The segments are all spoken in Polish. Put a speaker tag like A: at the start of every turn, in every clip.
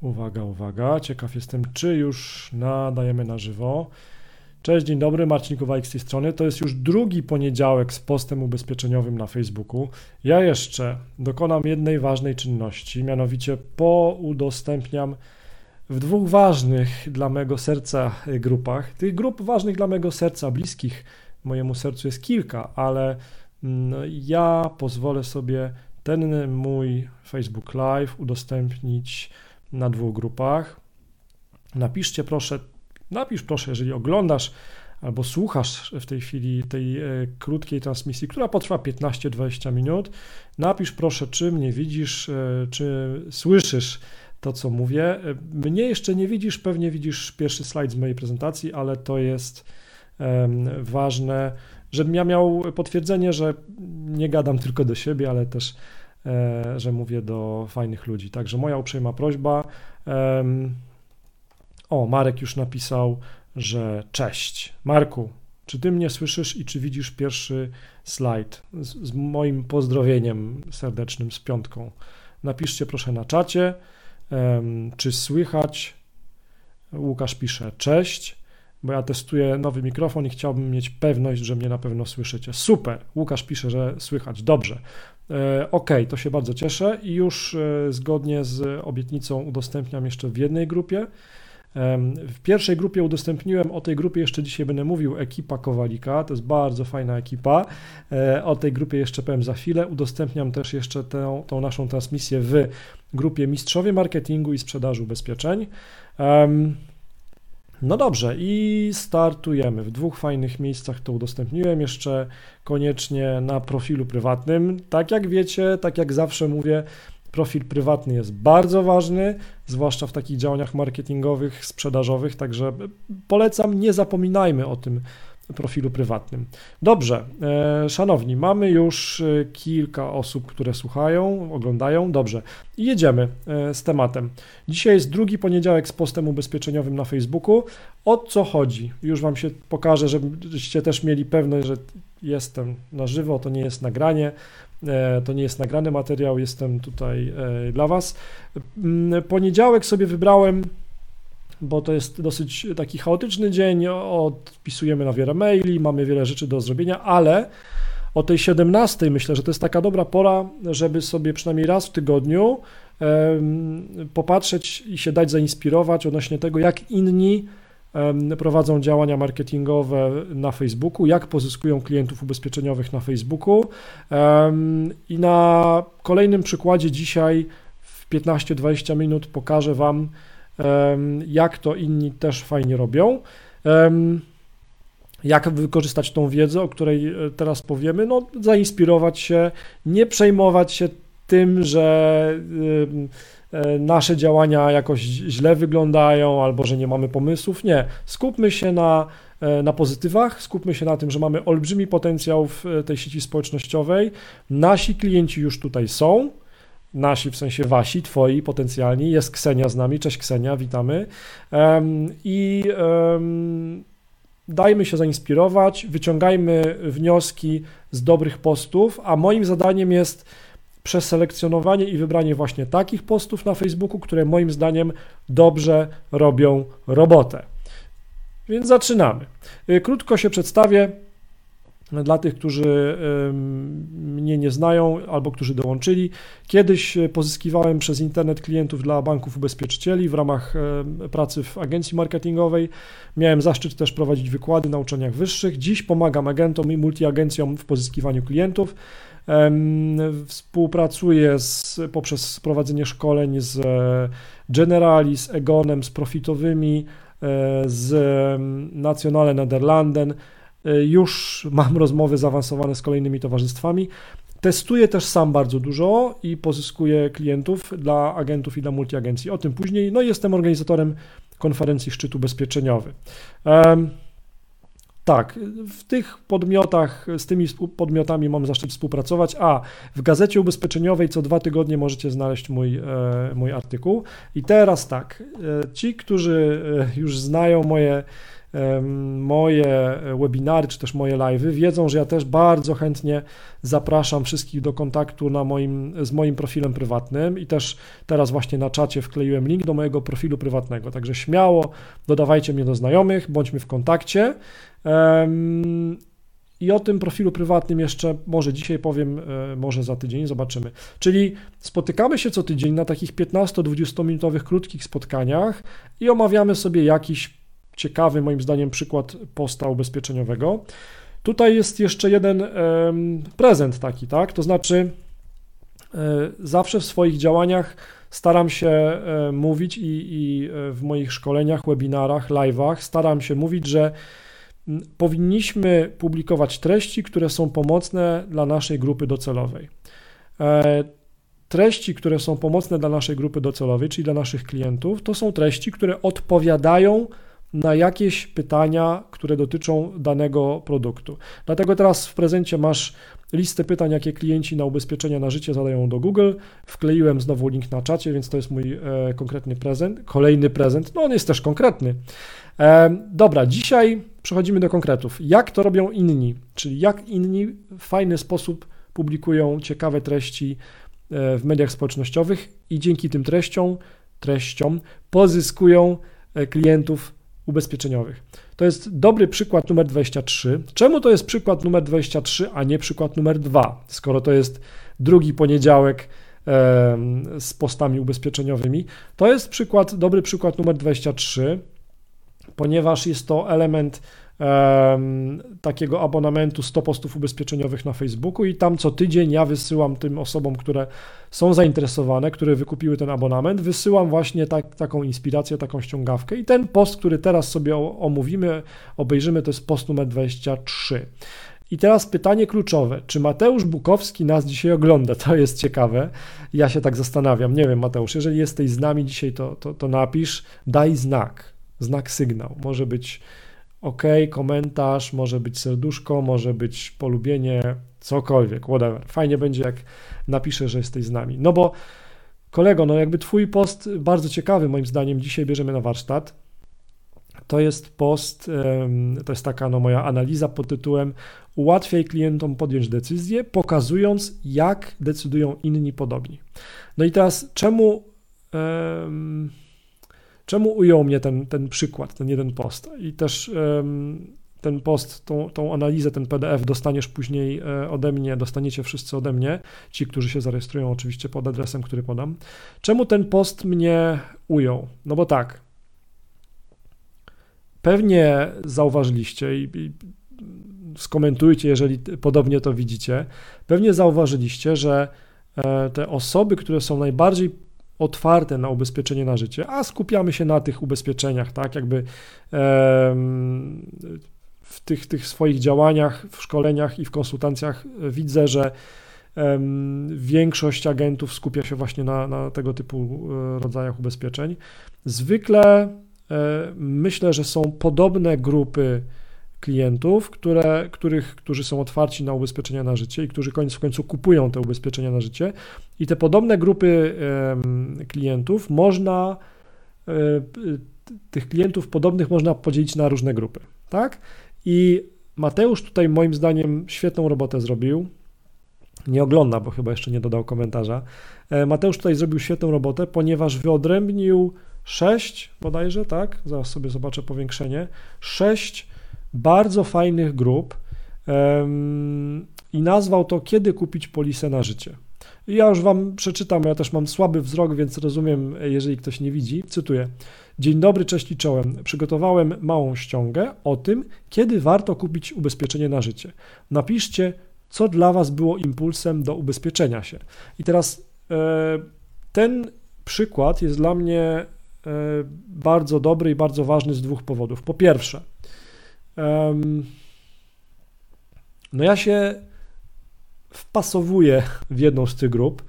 A: Uwaga, uwaga, ciekaw jestem, czy już nadajemy na żywo. Cześć, dzień dobry, Marcin Kowalik z tej strony. To jest już drugi poniedziałek z postem ubezpieczeniowym na Facebooku. Ja jeszcze dokonam jednej ważnej czynności, mianowicie poudostępniam w dwóch ważnych dla mego serca grupach. Tych grup ważnych dla mego serca, bliskich mojemu sercu jest kilka, ale mm, ja pozwolę sobie ten mój Facebook Live udostępnić na dwóch grupach. Napiszcie proszę, napisz proszę, jeżeli oglądasz albo słuchasz w tej chwili tej e, krótkiej transmisji, która potrwa 15-20 minut, napisz proszę, czy mnie widzisz, e, czy słyszysz to, co mówię. E, mnie jeszcze nie widzisz, pewnie widzisz pierwszy slajd z mojej prezentacji, ale to jest ważne, żebym ja miał potwierdzenie, że nie gadam tylko do siebie, ale też że mówię do fajnych ludzi. Także moja uprzejma prośba. O, Marek już napisał, że cześć. Marku, czy ty mnie słyszysz i czy widzisz pierwszy slajd z, z moim pozdrowieniem serdecznym z piątką? Napiszcie proszę na czacie, czy słychać. Łukasz pisze cześć, bo ja testuję nowy mikrofon i chciałbym mieć pewność, że mnie na pewno słyszycie. Super. Łukasz pisze, że słychać. Dobrze. E, ok, to się bardzo cieszę i już e, zgodnie z obietnicą udostępniam jeszcze w jednej grupie. W pierwszej grupie udostępniłem, o tej grupie jeszcze dzisiaj będę mówił, ekipa Kowalika, to jest bardzo fajna ekipa. E, o tej grupie jeszcze powiem za chwilę. Udostępniam też jeszcze tę, tą naszą transmisję w grupie Mistrzowie Marketingu i Sprzedaży Ubezpieczeń. No dobrze, i startujemy. W dwóch fajnych miejscach to udostępniłem, jeszcze koniecznie na profilu prywatnym. Tak jak wiecie, tak jak zawsze mówię, profil prywatny jest bardzo ważny, zwłaszcza w takich działaniach marketingowych, sprzedażowych, także polecam, nie zapominajmy o tym profilu prywatnym. Dobrze, e, szanowni, mamy już e, kilka osób, które słuchają, oglądają. Dobrze, jedziemy e, z tematem. Dzisiaj jest drugi poniedziałek z postem ubezpieczeniowym na Facebooku. O co chodzi? Już Wam się pokażę, żebyście też mieli pewność, że jestem na żywo, to nie jest nagranie. To nie jest nagrany materiał, jestem tutaj dla Was. Poniedziałek sobie wybrałem bo to jest dosyć taki chaotyczny dzień, odpisujemy na wiele maili, mamy wiele rzeczy do zrobienia, ale o tej 17 myślę, że to jest taka dobra pora, żeby sobie przynajmniej raz w tygodniu popatrzeć i się dać zainspirować odnośnie tego, jak inni prowadzą działania marketingowe na Facebooku, jak pozyskują klientów ubezpieczeniowych na Facebooku. I na kolejnym przykładzie dzisiaj w 15-20 minut pokażę Wam, jak to inni też fajnie robią. Jak wykorzystać tą wiedzę, o której e, teraz powiemy? No, zainspirować się, nie przejmować się tym, że e, nasze działania jakoś źle wyglądają albo że nie mamy pomysłów. Nie. Skupmy się na, e, na pozytywach, skupmy się na tym, że mamy olbrzymi potencjał w tej sieci społecznościowej. Nasi klienci już tutaj są nasi, w sensie wasi, twoi potencjalni. Jest Ksenia z nami. Cześć Ksenia, witamy. I dajmy się zainspirować, wyciągajmy wnioski z dobrych postów, a moim zadaniem jest przeselekcjonowanie i wybranie właśnie takich postów na Facebooku, które moim zdaniem dobrze robią robotę. Więc zaczynamy. Y, krótko się przedstawię. Dla tych, którzy mnie nie znają albo którzy dołączyli, kiedyś pozyskiwałem przez internet klientów dla banków ubezpieczycieli w ramach pracy w agencji marketingowej. Miałem zaszczyt też prowadzić wykłady na uczelniach wyższych. Dziś pomagam agentom i multiagencjom w pozyskiwaniu klientów. Współpracuję z, poprzez prowadzenie szkoleń z Generali, z Egonem, z Profitowymi, e, z Nationale Nederlanden E, już mam rozmowy zaawansowane z kolejnymi towarzystwami. Testuję też sam bardzo dużo i pozyskuję klientów dla agentów i dla multiagencji. O tym później. No i jestem organizatorem konferencji Szczyt Ubezpieczeniowy. Tak, w tych podmiotach, z tymi podmiotami mam zaszczyt współpracować. A w gazecie ubezpieczeniowej co dwa tygodnie możecie znaleźć mój, e, mój artykuł. I teraz tak, e, ci, którzy już znają moje moje webinary czy też moje live'y, wiedzą, że ja też bardzo chętnie zapraszam wszystkich do kontaktu na moim, z moim profilem prywatnym i też teraz właśnie na czacie wkleiłem link do mojego profilu prywatnego, także śmiało dodawajcie mnie do znajomych, bądźmy w kontakcie. I o tym profilu prywatnym jeszcze może dzisiaj powiem, e, może za tydzień, zobaczymy. Czyli spotykamy się co tydzień na takich 15-20 minutowych krótkich spotkaniach i omawiamy sobie jakiś ciekawy, moim zdaniem, przykład posta ubezpieczeniowego. Tutaj jest jeszcze jeden prezent taki, tak? To znaczy, e, zawsze w swoich działaniach staram się e, mówić i, i w moich szkoleniach, webinarach, live'ach staram się mówić, że powinniśmy publikować treści, które są pomocne dla naszej grupy docelowej. E, treści, które są pomocne dla naszej grupy docelowej, czyli dla naszych klientów, to są treści, które odpowiadają na jakieś pytania, które dotyczą danego produktu. Dlatego teraz w prezencie masz listę pytań, jakie klienci na ubezpieczenia na życie zadają do Google. Wkleiłem znowu link na czacie, więc to jest mój e, konkretny prezent. Kolejny prezent, no on jest też konkretny. E, dobra, dzisiaj przechodzimy do konkretów. Jak to robią inni, czyli jak inni w fajny sposób publikują ciekawe treści e, w mediach społecznościowych i dzięki tym treściom, treściom pozyskują e, klientów ubezpieczeniowych. To jest dobry przykład numer 23. Czemu to jest przykład numer 23, a nie przykład numer 2, skoro to jest drugi poniedziałek z postami ubezpieczeniowymi? To jest przykład, dobry przykład numer 23 ponieważ jest to element takiego abonamentu 100 postów ubezpieczeniowych na Facebooku i tam co tydzień ja wysyłam tym osobom, które są zainteresowane, które wykupiły ten abonament, wysyłam właśnie tak, taką inspirację, taką ściągawkę i ten post, który teraz sobie omówimy, obejrzymy, to jest post numer 23. I teraz pytanie kluczowe. Czy Mateusz Bukowski nas dzisiaj ogląda? To jest ciekawe. Ja się tak zastanawiam. Nie wiem, Mateusz, jeżeli jesteś z nami dzisiaj, to, to, to napisz, daj znak znak sygnał. Może być OK, komentarz, może być serduszko, może być polubienie, cokolwiek, whatever. Fajnie będzie, jak napiszę, że jesteś z nami. No bo kolego, no jakby twój post bardzo ciekawy moim zdaniem dzisiaj bierzemy na warsztat. To jest post, to jest taka no, moja analiza pod tytułem Ułatwiaj klientom podjąć decyzję, pokazując, jak decydują inni podobni. No i teraz, czemu Czemu ujął mnie ten, ten przykład, ten jeden post? I też ten post, tą, tą analizę, ten PDF dostaniesz później e, ode mnie, dostaniecie wszyscy ode mnie, ci, którzy się zarejestrują oczywiście pod adresem, który podam. Czemu ten post mnie ujął? No bo tak, pewnie zauważyliście i, i skomentujcie, jeżeli podobnie to widzicie, pewnie zauważyliście, że e, te osoby, które są najbardziej otwarte na ubezpieczenie na życie, a skupiamy się na tych ubezpieczeniach, tak, jakby w tych, tych swoich działaniach, w szkoleniach i w konsultacjach widzę, że większość agentów skupia się właśnie na, na tego typu e, rodzajach ubezpieczeń. Zwykle e, myślę, że są podobne grupy klientów, które, których, którzy są otwarci na ubezpieczenia na życie i którzy koniec w końcu kupują te ubezpieczenia na życie. I te podobne grupy klientów można, e, tych klientów podobnych można podzielić na różne grupy, tak? I Mateusz tutaj moim zdaniem świetną robotę zrobił. Nie ogląda, bo chyba jeszcze nie dodał komentarza. E, Mateusz tutaj zrobił świetną robotę, ponieważ wyodrębnił sześć bodajże, tak? Zaraz sobie zobaczę powiększenie. Sześć bardzo fajnych grup i nazwał to Kiedy kupić polisę na życie. Ja już Wam przeczytam, ja też mam słaby wzrok, więc rozumiem, jeżeli ktoś nie widzi. Cytuję. Dzień dobry, cześć i czołem. Przygotowałem małą ściągę o tym, kiedy warto kupić ubezpieczenie na życie. Napiszcie, co dla Was było impulsem do ubezpieczenia się. I teraz e, ten przykład jest dla mnie e, bardzo dobry i bardzo ważny z dwóch powodów. Po pierwsze, no ja się wpasowuję w jedną z tych grup.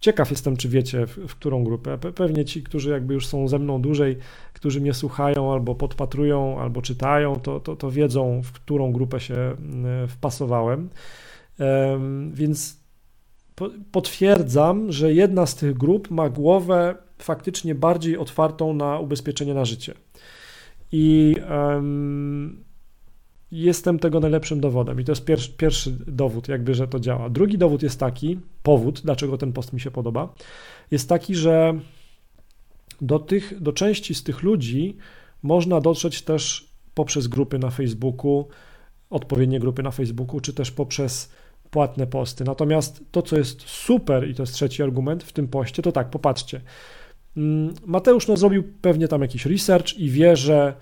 A: Ciekaw jestem, czy wiecie, w, w, którą grupę. Pewnie ci, którzy jakby już są ze mną dłużej, którzy mnie słuchają albo podpatrują, albo czytają, to, to, to wiedzą, w którą grupę się mm, wpasowałem. Więc potwierdzam, że jedna z tych grup ma głowę faktycznie bardziej otwartą na ubezpieczenie na życie. I um, jestem tego najlepszym dowodem. I to jest pierwszy, pierwszy dowód, jakby, że to działa. Drugi dowód jest taki, powód, dlaczego ten post mi się podoba, jest taki, że do, tych, do części z tych ludzi można dotrzeć też poprzez grupy na Facebooku, odpowiednie grupy na Facebooku, czy też poprzez płatne posty. Natomiast to, co jest super, i to jest trzeci argument w tym poście, to tak, popatrzcie. Mm, Mateusz no, zrobił pewnie tam jakiś research i wie, że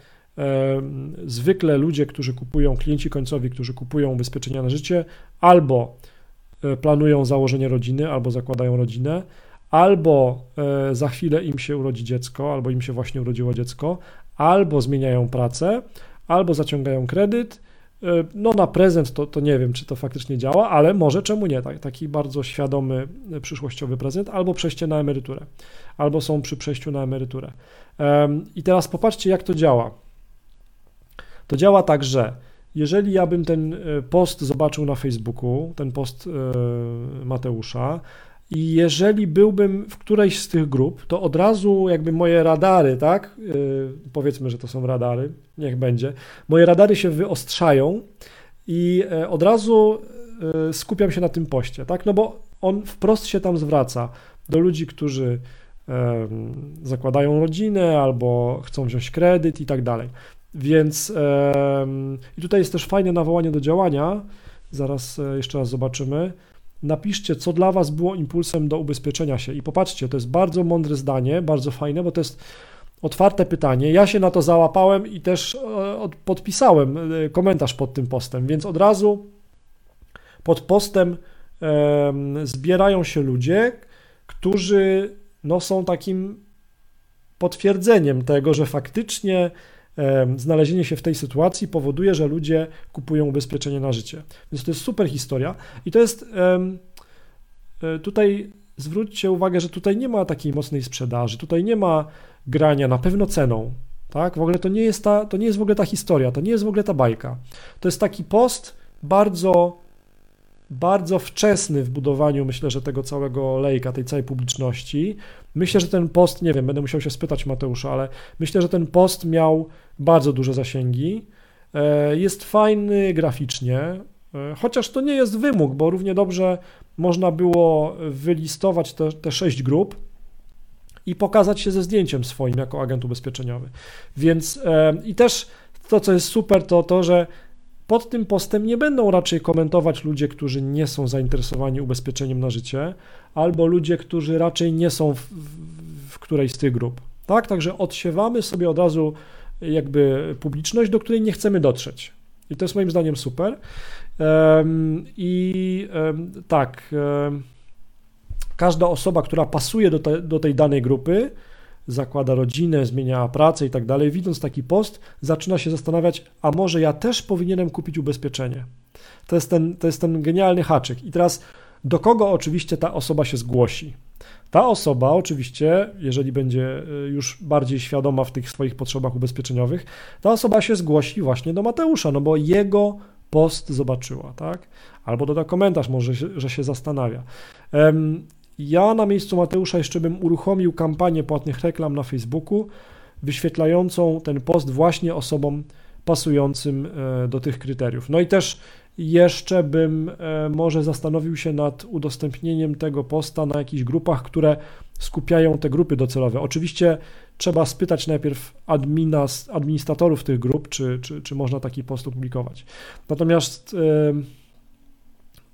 A: zwykle ludzie, którzy kupują, klienci końcowi, którzy kupują ubezpieczenia na życie, albo e, planują założenie rodziny, albo zakładają rodzinę, albo e, za chwilę im się urodzi dziecko, albo im się właśnie urodziło dziecko, albo zmieniają pracę, albo zaciągają kredyt. E, no na prezent to, to nie wiem, czy to faktycznie działa, ale może czemu nie, tak, taki bardzo świadomy przyszłościowy prezent, albo przejście na emeryturę, albo są przy przejściu na emeryturę. I teraz popatrzcie, jak to działa. To działa tak, że jeżeli ja bym ten post zobaczył na Facebooku, ten post Mateusza, i jeżeli byłbym w którejś z tych grup, to od razu jakby moje radary, tak? Yy, powiedzmy, że to są radary, niech będzie. Moje radary się wyostrzają i od razu skupiam się na tym poście, tak? No bo on wprost się tam zwraca do ludzi, którzy zakładają rodzinę albo chcą wziąć kredyt i tak dalej. Więc i tutaj jest też fajne nawołanie do działania. Zaraz e, jeszcze raz zobaczymy napiszcie, co dla Was było impulsem do ubezpieczenia się. I popatrzcie, to jest bardzo mądre zdanie, bardzo fajne, bo to jest otwarte pytanie. Ja się na to załapałem i też e, podpisałem e, komentarz pod tym postem, więc od razu pod postem zbierają się ludzie, którzy no, są takim potwierdzeniem tego, że faktycznie znalezienie się w tej sytuacji powoduje, że ludzie kupują ubezpieczenie na życie. Więc to jest super historia i to jest e, tutaj zwróćcie uwagę, że tutaj nie ma takiej mocnej sprzedaży, tutaj nie ma grania na pewno ceną. Tak? W ogóle to nie jest ta, to nie jest w ogóle ta historia, to nie jest w ogóle ta bajka. To jest taki post bardzo bardzo wczesny w budowaniu, myślę, że tego całego lejka, tej całej publiczności. Myślę, że ten post, nie wiem, będę musiał się spytać Mateusza, ale myślę, że ten post miał bardzo duże zasięgi. E, jest fajny graficznie, e, chociaż to nie jest wymóg, bo równie dobrze można było wylistować te, te sześć grup i pokazać się ze zdjęciem swoim jako agent ubezpieczeniowy. Więc e, i też to, co jest super, to to, że pod tym postem nie będą raczej komentować ludzie, którzy nie są zainteresowani ubezpieczeniem na życie, albo ludzie, którzy raczej nie są w, w którejś z tych grup. Tak, także odsiewamy sobie od razu jakby publiczność, do której nie chcemy dotrzeć. I to jest moim zdaniem super. I tak, każda osoba, która pasuje do, te, do tej danej grupy, zakłada rodzinę, zmienia pracę i tak dalej, widząc taki post, zaczyna się zastanawiać, a może ja też powinienem kupić ubezpieczenie. To jest ten, to jest ten genialny haczyk. I teraz do kogo oczywiście ta osoba się zgłosi? Ta osoba oczywiście, jeżeli będzie y, już bardziej świadoma w tych swoich potrzebach ubezpieczeniowych, ta osoba się zgłosi właśnie do Mateusza, no bo jego post zobaczyła, tak? Albo doda komentarz, może, że się zastanawia. Ja na miejscu Mateusza jeszcze bym uruchomił kampanię płatnych reklam na Facebooku, wyświetlającą ten post właśnie osobom pasującym e, do tych kryteriów. No i też jeszcze bym e, może zastanowił się nad udostępnieniem tego posta na jakichś grupach, które skupiają te grupy docelowe. Oczywiście trzeba spytać najpierw admina, administratorów tych grup, czy, czy, czy można taki post opublikować. Natomiast yy,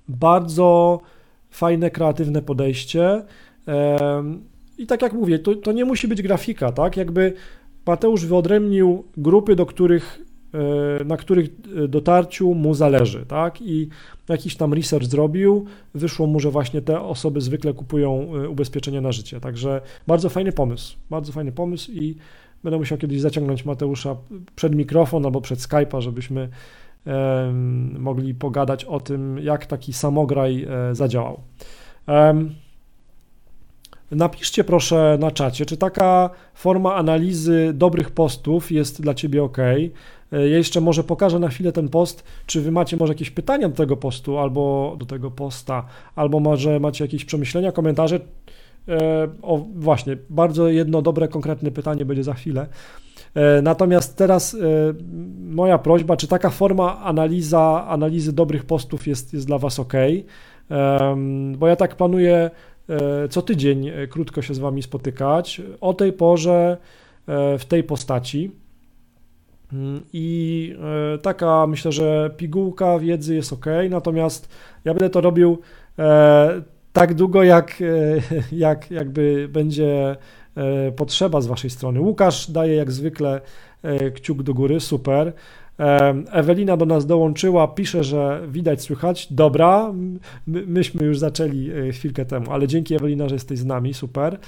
A: bardzo fajne, kreatywne podejście. I tak jak mówię, to, to nie musi być grafika, tak? Jakby Mateusz wyodrębnił grupy, do których, e, na których e, dotarciu mu zależy, tak? I jakiś tam research zrobił, wyszło mu, że właśnie te osoby zwykle kupują e, ubezpieczenia na życie. Także bardzo fajny pomysł, bardzo fajny pomysł i będę musiał kiedyś zaciągnąć Mateusza przed mikrofon albo przed Skype'a, żebyśmy mogli pogadać o tym, jak taki samograj e, zadziałał. Napiszcie proszę na czacie, czy taka forma analizy dobrych postów jest dla Ciebie ok. E, ja jeszcze może pokażę na chwilę ten post, czy Wy macie może jakieś pytania do tego postu, albo do tego posta, albo może macie jakieś przemyślenia, komentarze. E, o, właśnie, bardzo jedno dobre, konkretne pytanie będzie za chwilę. Natomiast teraz moja prośba, czy taka forma analiza, analizy dobrych postów jest, jest dla Was ok? Bo ja tak planuję co tydzień krótko się z Wami spotykać o tej porze, w tej postaci. Mm, I e, taka myślę, że pigułka wiedzy jest ok, natomiast ja będę to robił e, tak długo, jak, e, jak jakby będzie potrzeba z Waszej strony. Łukasz daje jak zwykle kciuk do góry, super. Ewelina do nas dołączyła, pisze, że widać, słychać. Dobra, my, myśmy już zaczęli chwilkę temu, ale dzięki Ewelina, że jesteś z nami, super.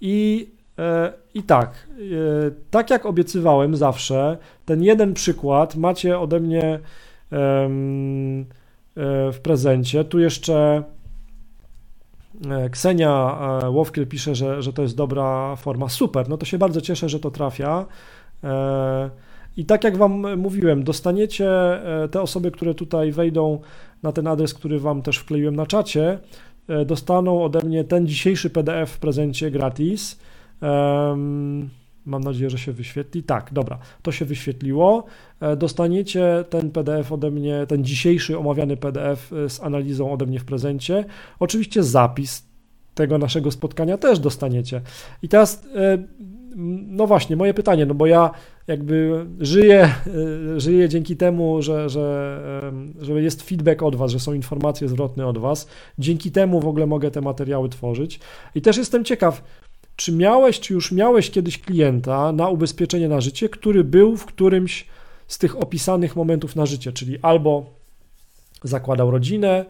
A: I E, I tak, e, tak jak obiecywałem zawsze, ten jeden przykład macie ode mnie e, w prezencie. Tu jeszcze Ksenia Łowkiel pisze, że, że to jest dobra forma. Super, no to się bardzo cieszę, że to trafia. I tak jak Wam mówiłem, dostaniecie te osoby, które tutaj wejdą na ten adres, który Wam też wkleiłem na czacie, dostaną ode mnie ten dzisiejszy PDF w prezencie gratis. Mam nadzieję, że się wyświetli. Tak, dobra, to się wyświetliło. E, dostaniecie ten PDF ode mnie, ten dzisiejszy omawiany PDF e, z analizą ode mnie w prezencie. Oczywiście zapis tego naszego spotkania też dostaniecie. I teraz, e, no właśnie, moje pytanie, no bo ja jakby żyję, żyję dzięki temu, że, że, że jest feedback od Was, że są informacje zwrotne od Was. Dzięki temu w ogóle mogę te materiały tworzyć. I też jestem ciekaw, czy miałeś, czy już miałeś kiedyś klienta na ubezpieczenie na życie, który był w którymś z tych opisanych momentów na życie, czyli albo zakładał rodzinę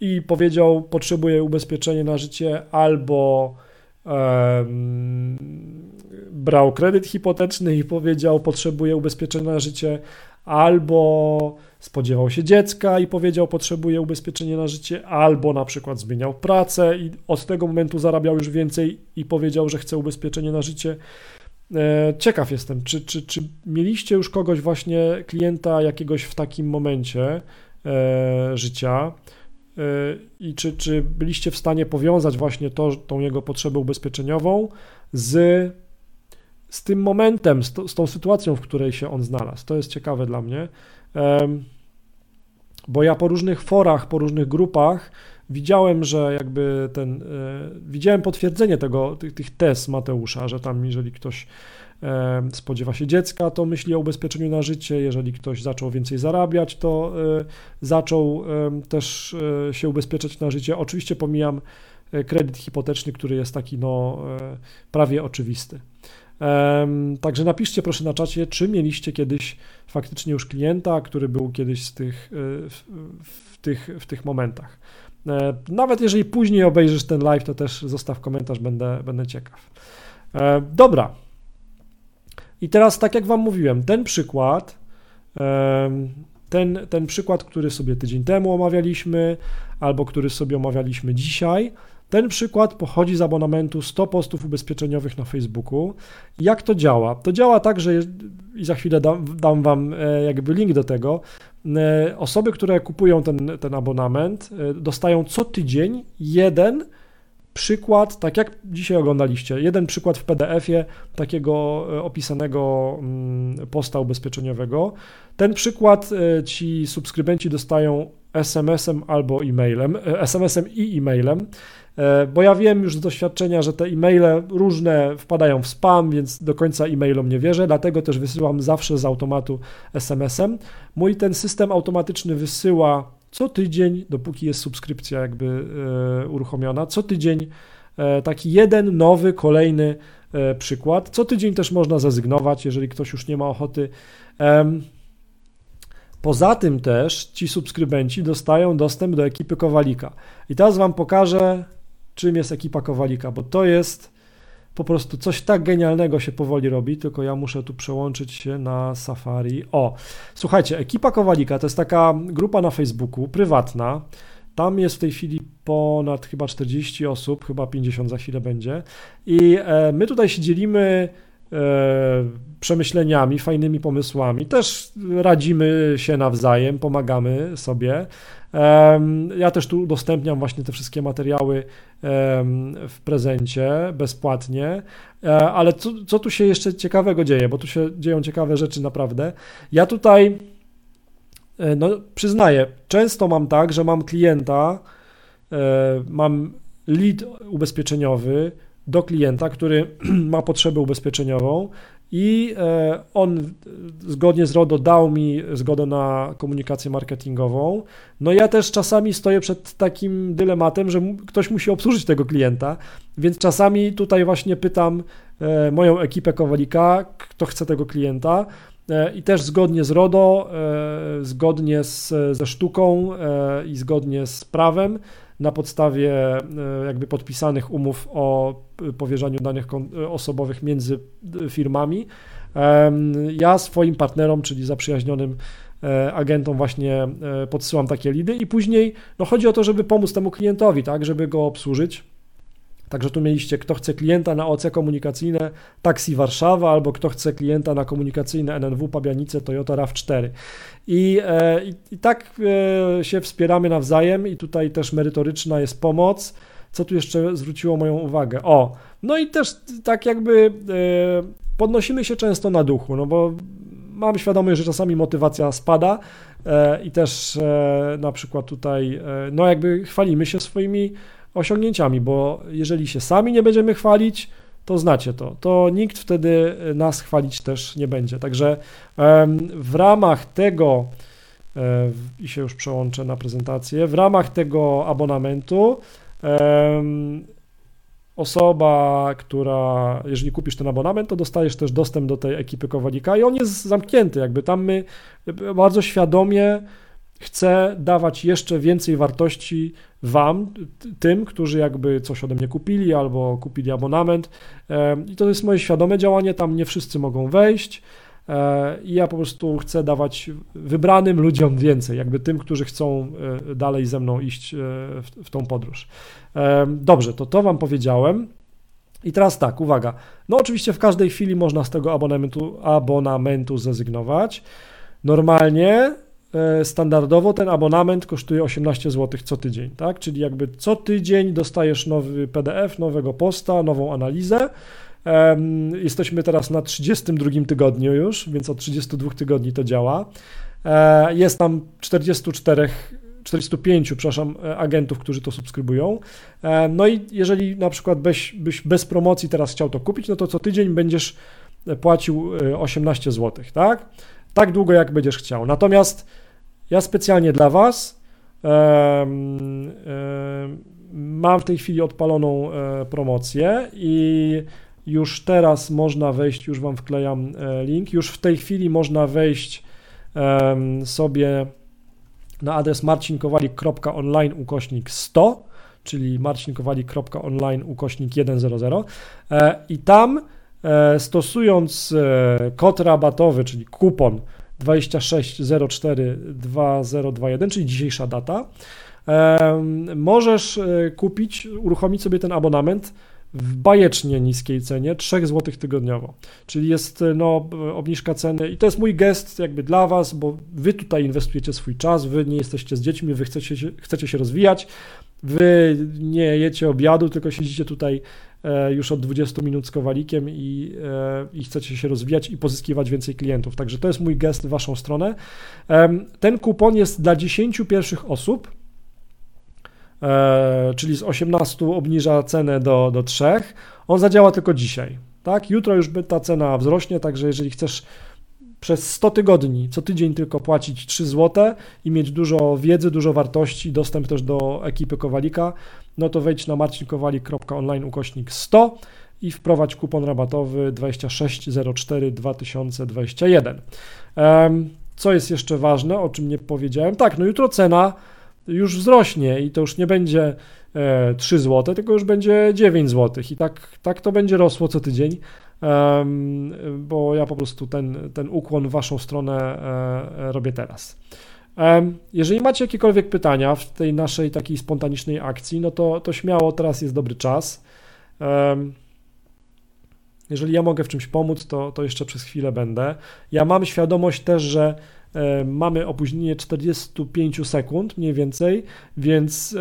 A: i powiedział, potrzebuję ubezpieczenie na życie, albo um, brał kredyt hipoteczny i powiedział, potrzebuję ubezpieczenia na życie, albo spodziewał się dziecka i powiedział, potrzebuje ubezpieczenia na życie, albo na przykład zmieniał pracę i od tego momentu zarabiał już więcej i powiedział, że chce ubezpieczenie na życie. E, ciekaw jestem, czy, czy, czy mieliście już kogoś właśnie, klienta jakiegoś w takim momencie e, życia e, i czy, czy byliście w stanie powiązać właśnie to, tą jego potrzebę ubezpieczeniową z, z tym momentem, z, to, z tą sytuacją, w której się on znalazł. To jest ciekawe dla mnie. Bo ja po różnych forach, po różnych grupach widziałem, że jakby ten, e, widziałem potwierdzenie tego, tych, tych tez Mateusza, że tam jeżeli ktoś e, spodziewa się dziecka, to myśli o ubezpieczeniu na życie, jeżeli ktoś zaczął więcej zarabiać, to e, zaczął też się ubezpieczać na życie. Oczywiście pomijam kredyt hipoteczny, który jest taki no prawie oczywisty. Także napiszcie proszę na czacie, czy mieliście kiedyś faktycznie już klienta, który był kiedyś z tych, e, w, w, tych, w tych momentach. E, nawet jeżeli później obejrzysz ten live, to też zostaw komentarz, będę, będę ciekaw. E, dobra. I teraz, tak jak Wam mówiłem, ten przykład, ten, ten przykład, który sobie tydzień temu omawialiśmy, albo który sobie omawialiśmy dzisiaj, ten przykład pochodzi z abonamentu 100 postów ubezpieczeniowych na Facebooku. Jak to działa? To działa tak, że i za chwilę dam, dam Wam e, jakby link do tego. E, osoby, które kupują ten, ten abonament, e, dostają co tydzień jeden przykład, tak jak dzisiaj oglądaliście, jeden przykład w PDF-ie takiego opisanego mm, posta ubezpieczeniowego. Ten przykład ci subskrybenci dostają SMS-em albo e-mailem, SMS-em i e-mailem. E, bo ja wiem już z doświadczenia, że te e-maile różne wpadają w spam, więc do końca e-mailom nie wierzę, dlatego też wysyłam zawsze z automatu SMS-em. Mój ten system automatyczny wysyła co tydzień, dopóki jest subskrypcja jakby e, uruchomiona, co tydzień e, taki jeden nowy, kolejny przykład. Co tydzień też można zrezygnować, jeżeli ktoś już nie ma ochoty. Poza tym też ci subskrybenci dostają dostęp do ekipy Kowalika. I teraz Wam pokażę czym jest ekipa Kowalika, bo to jest po prostu coś tak genialnego się powoli robi, tylko ja muszę tu przełączyć się na Safari. O, słuchajcie, ekipa Kowalika to jest taka grupa na Facebooku, prywatna. Tam jest w tej chwili ponad chyba 40 osób, chyba 50 za chwilę będzie. I e, my tutaj się dzielimy przemyśleniami, fajnymi pomysłami. Też radzimy się nawzajem, pomagamy sobie. Ja też tu udostępniam właśnie te wszystkie materiały w prezencie bezpłatnie. E, ale co, co tu się jeszcze ciekawego dzieje? Bo tu się dzieją ciekawe rzeczy naprawdę. Ja tutaj, e, no przyznaję, często mam tak, że mam klienta, e, mam lead ubezpieczeniowy do klienta, który ma potrzebę ubezpieczeniową i e, on zgodnie z RODO dał mi zgodę na komunikację marketingową. No ja też czasami stoję przed takim dylematem, że ktoś musi obsłużyć tego klienta, więc czasami tutaj właśnie pytam e, moją ekipę Kowalika, kto chce tego klienta. E, I też zgodnie z RODO, zgodnie z, ze sztuką i zgodnie z prawem, na podstawie jakby podpisanych umów o powierzaniu danych osobowych między firmami. Ja swoim partnerom, czyli zaprzyjaźnionym e, agentom właśnie e, podsyłam takie lidy i później no chodzi o to, żeby pomóc temu klientowi, tak, żeby go obsłużyć. Także tu mieliście, kto chce klienta na OC komunikacyjne Taxi Warszawa, albo kto chce klienta na komunikacyjne NNW Pabianice Toyota RAV4. I, e, i, i tak się wspieramy nawzajem i tutaj też merytoryczna jest pomoc. Co tu jeszcze zwróciło moją uwagę? O, no i też tak jakby e, podnosimy się często na duchu, no bo mam świadomość, że czasami motywacja spada e, i też e, na przykład tutaj, no jakby chwalimy się swoimi osiągnięciami, bo jeżeli się sami nie będziemy chwalić, to znacie to, to nikt wtedy nas chwalić też nie będzie. Także w ramach tego, i się już przełączę na prezentację, w ramach tego abonamentu osoba, która, jeżeli kupisz ten abonament, to dostajesz też dostęp do tej ekipy Kowalika i on jest zamknięty, jakby tam my bardzo świadomie chcę dawać jeszcze więcej wartości Wam, tym, którzy jakby coś ode mnie kupili albo kupili abonament. I to jest moje świadome działanie, tam nie wszyscy mogą wejść. E, I ja po prostu chcę dawać wybranym ludziom więcej, jakby tym, którzy chcą e, dalej ze mną iść e, w, w tą podróż. Dobrze, to to Wam powiedziałem. I teraz tak, uwaga. No oczywiście w każdej chwili można z tego abonamentu, abonamentu zrezygnować. Normalnie, standardowo ten abonament kosztuje 18 zł co tydzień, tak? Czyli jakby co tydzień dostajesz nowy PDF, nowego posta, nową analizę Jesteśmy teraz na 32 tygodniu już, więc od 32 tygodni to działa. E, jest tam 44 45, przepraszam, e, agentów, którzy to subskrybują. E, no i jeżeli na przykład byś bez promocji teraz chciał to kupić, no to co tydzień będziesz płacił 18 zł, tak? Tak długo, jak będziesz chciał. Natomiast ja specjalnie dla Was mam w tej chwili odpaloną promocję i już teraz można wejść, już Wam wklejam e, link, już w tej chwili można wejść sobie na adres marcinkowalik.online ukośnik 100, czyli marcinkowalik.online ukośnik 100 e, i tam e, stosując kod rabatowy, czyli kupon 26042021, czyli dzisiejsza data, możesz kupić, uruchomić sobie ten abonament w bajecznie niskiej cenie 3 zł tygodniowo. Czyli jest no, obniżka ceny. I to jest mój gest jakby dla Was, bo Wy tutaj inwestujecie swój czas, Wy nie jesteście z dziećmi, Wy chcecie się, chcecie się rozwijać, Wy nie jecie obiadu, tylko siedzicie tutaj e, już od 20 minut z kowalikiem i, e, i chcecie się rozwijać i pozyskiwać więcej klientów. Także to jest mój gest w Waszą stronę. Ten kupon jest dla 10 pierwszych osób, E, czyli z 18 obniża cenę do, do 3, on zadziała tylko dzisiaj. Tak? Jutro już ta cena wzrośnie, także jeżeli chcesz przez 100 tygodni, co tydzień tylko płacić 3 zł i mieć dużo wiedzy, dużo wartości, dostęp też do ekipy Kowalika, no to wejdź na marcinkowalik.online ukośnik 100 i wprowadź kupon rabatowy 2604 2021. Co jest jeszcze ważne, o czym nie powiedziałem? Tak, no jutro cena już wzrośnie i to już nie będzie 3 e, zł, tylko już będzie 9 zł i tak, tak to będzie rosło co tydzień, bo ja po prostu ten, ten ukłon w Waszą stronę e, robię teraz. Jeżeli macie jakiekolwiek pytania w tej naszej takiej spontanicznej akcji, no to, to śmiało teraz jest dobry czas. Jeżeli ja mogę w czymś pomóc, to, to jeszcze przez chwilę będę. Ja mam świadomość też, że e, mamy opóźnienie 45 sekund mniej więcej, więc,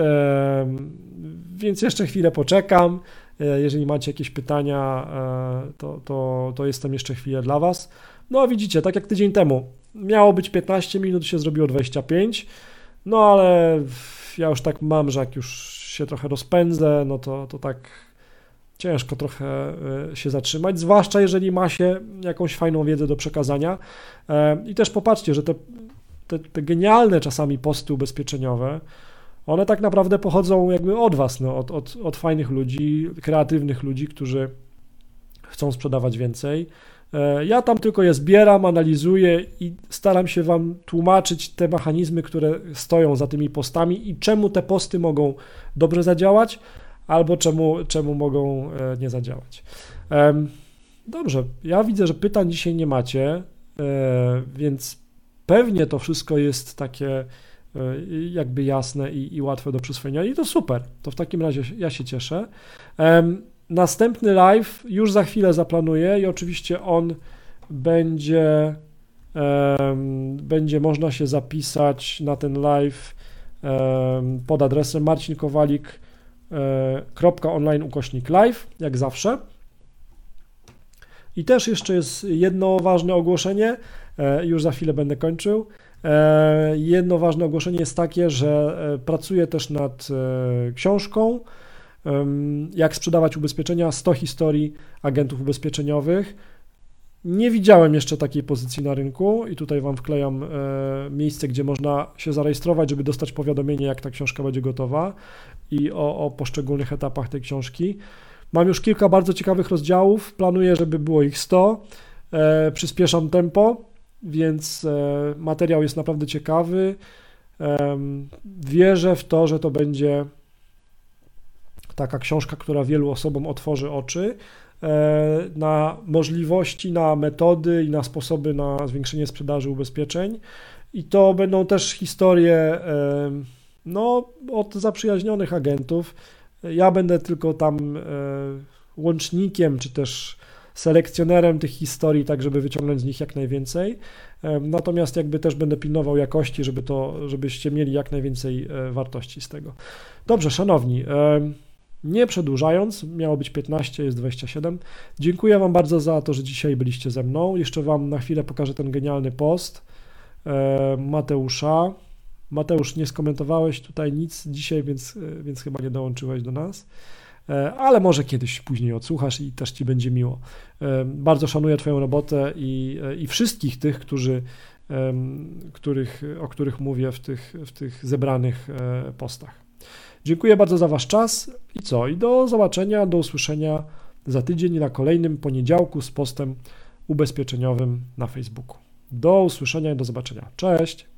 A: więc jeszcze chwilę poczekam. E, jeżeli macie jakieś pytania, e, to, to, to jestem jeszcze chwilę dla Was. No widzicie, tak jak tydzień temu, miało być 15 minut, się zrobiło 25, no ale ja już tak mam, że jak już się trochę rozpędzę, no to, to tak ciężko trochę e, się zatrzymać, zwłaszcza jeżeli ma się jakąś fajną wiedzę do przekazania. I też popatrzcie, że te, te, te genialne czasami posty ubezpieczeniowe, one tak naprawdę pochodzą jakby od Was, no, od, od, od fajnych ludzi, kreatywnych ludzi, którzy chcą sprzedawać więcej. E, ja tam tylko je zbieram, analizuję i staram się Wam tłumaczyć te mechanizmy, które stoją za tymi postami i czemu te posty mogą dobrze zadziałać, albo czemu, czemu mogą e, nie zadziałać. Dobrze, ja widzę, że pytań dzisiaj nie macie, e, więc pewnie to wszystko jest takie jakby jasne i, i łatwe do przyswojenia i to super, to w takim razie ja się cieszę. Następny live już za chwilę zaplanuję i oczywiście on będzie, będzie można się zapisać na ten live pod adresem marcinkowalik.online e, ukośnik live, jak zawsze. I też jeszcze jest jedno ważne ogłoszenie, e, już za chwilę będę kończył. E, jedno ważne ogłoszenie jest takie, że pracuję też nad książką, jak sprzedawać ubezpieczenia, 100 historii agentów ubezpieczeniowych. Nie widziałem jeszcze takiej pozycji na rynku i tutaj Wam wklejam e, miejsce, gdzie można się zarejestrować, żeby dostać powiadomienie, jak ta książka będzie gotowa i o, o poszczególnych etapach tej książki. Mam już kilka bardzo ciekawych rozdziałów, planuję, żeby było ich 100. E, przyspieszam tempo, więc e, materiał jest naprawdę ciekawy. Wierzę w to, że to będzie taka książka, która wielu osobom otworzy oczy e, na możliwości, na metody i na sposoby na zwiększenie sprzedaży ubezpieczeń. I to będą też historie no, od zaprzyjaźnionych agentów. Ja będę tylko tam e, łącznikiem, czy też selekcjonerem tych historii, tak żeby wyciągnąć z nich jak najwięcej. Natomiast jakby też będę pilnował jakości, żeby to, żebyście mieli jak najwięcej wartości z tego. Dobrze, szanowni, nie przedłużając, miało być 15, jest 27. Dziękuję Wam bardzo za to, że dzisiaj byliście ze mną. Jeszcze Wam na chwilę pokażę ten genialny post e, Mateusza. Mateusz, nie skomentowałeś tutaj nic dzisiaj, więc, e, więc chyba nie dołączyłeś do nas. E, ale może kiedyś później odsłuchasz i też Ci będzie miło. Bardzo szanuję Twoją robotę i, i wszystkich tych, którzy, których, o których mówię w tych, w tych zebranych postach. Dziękuję bardzo za Wasz czas i co? I do zobaczenia, do usłyszenia za tydzień na kolejnym poniedziałku z postem ubezpieczeniowym na Facebooku. Do usłyszenia i do zobaczenia. Cześć!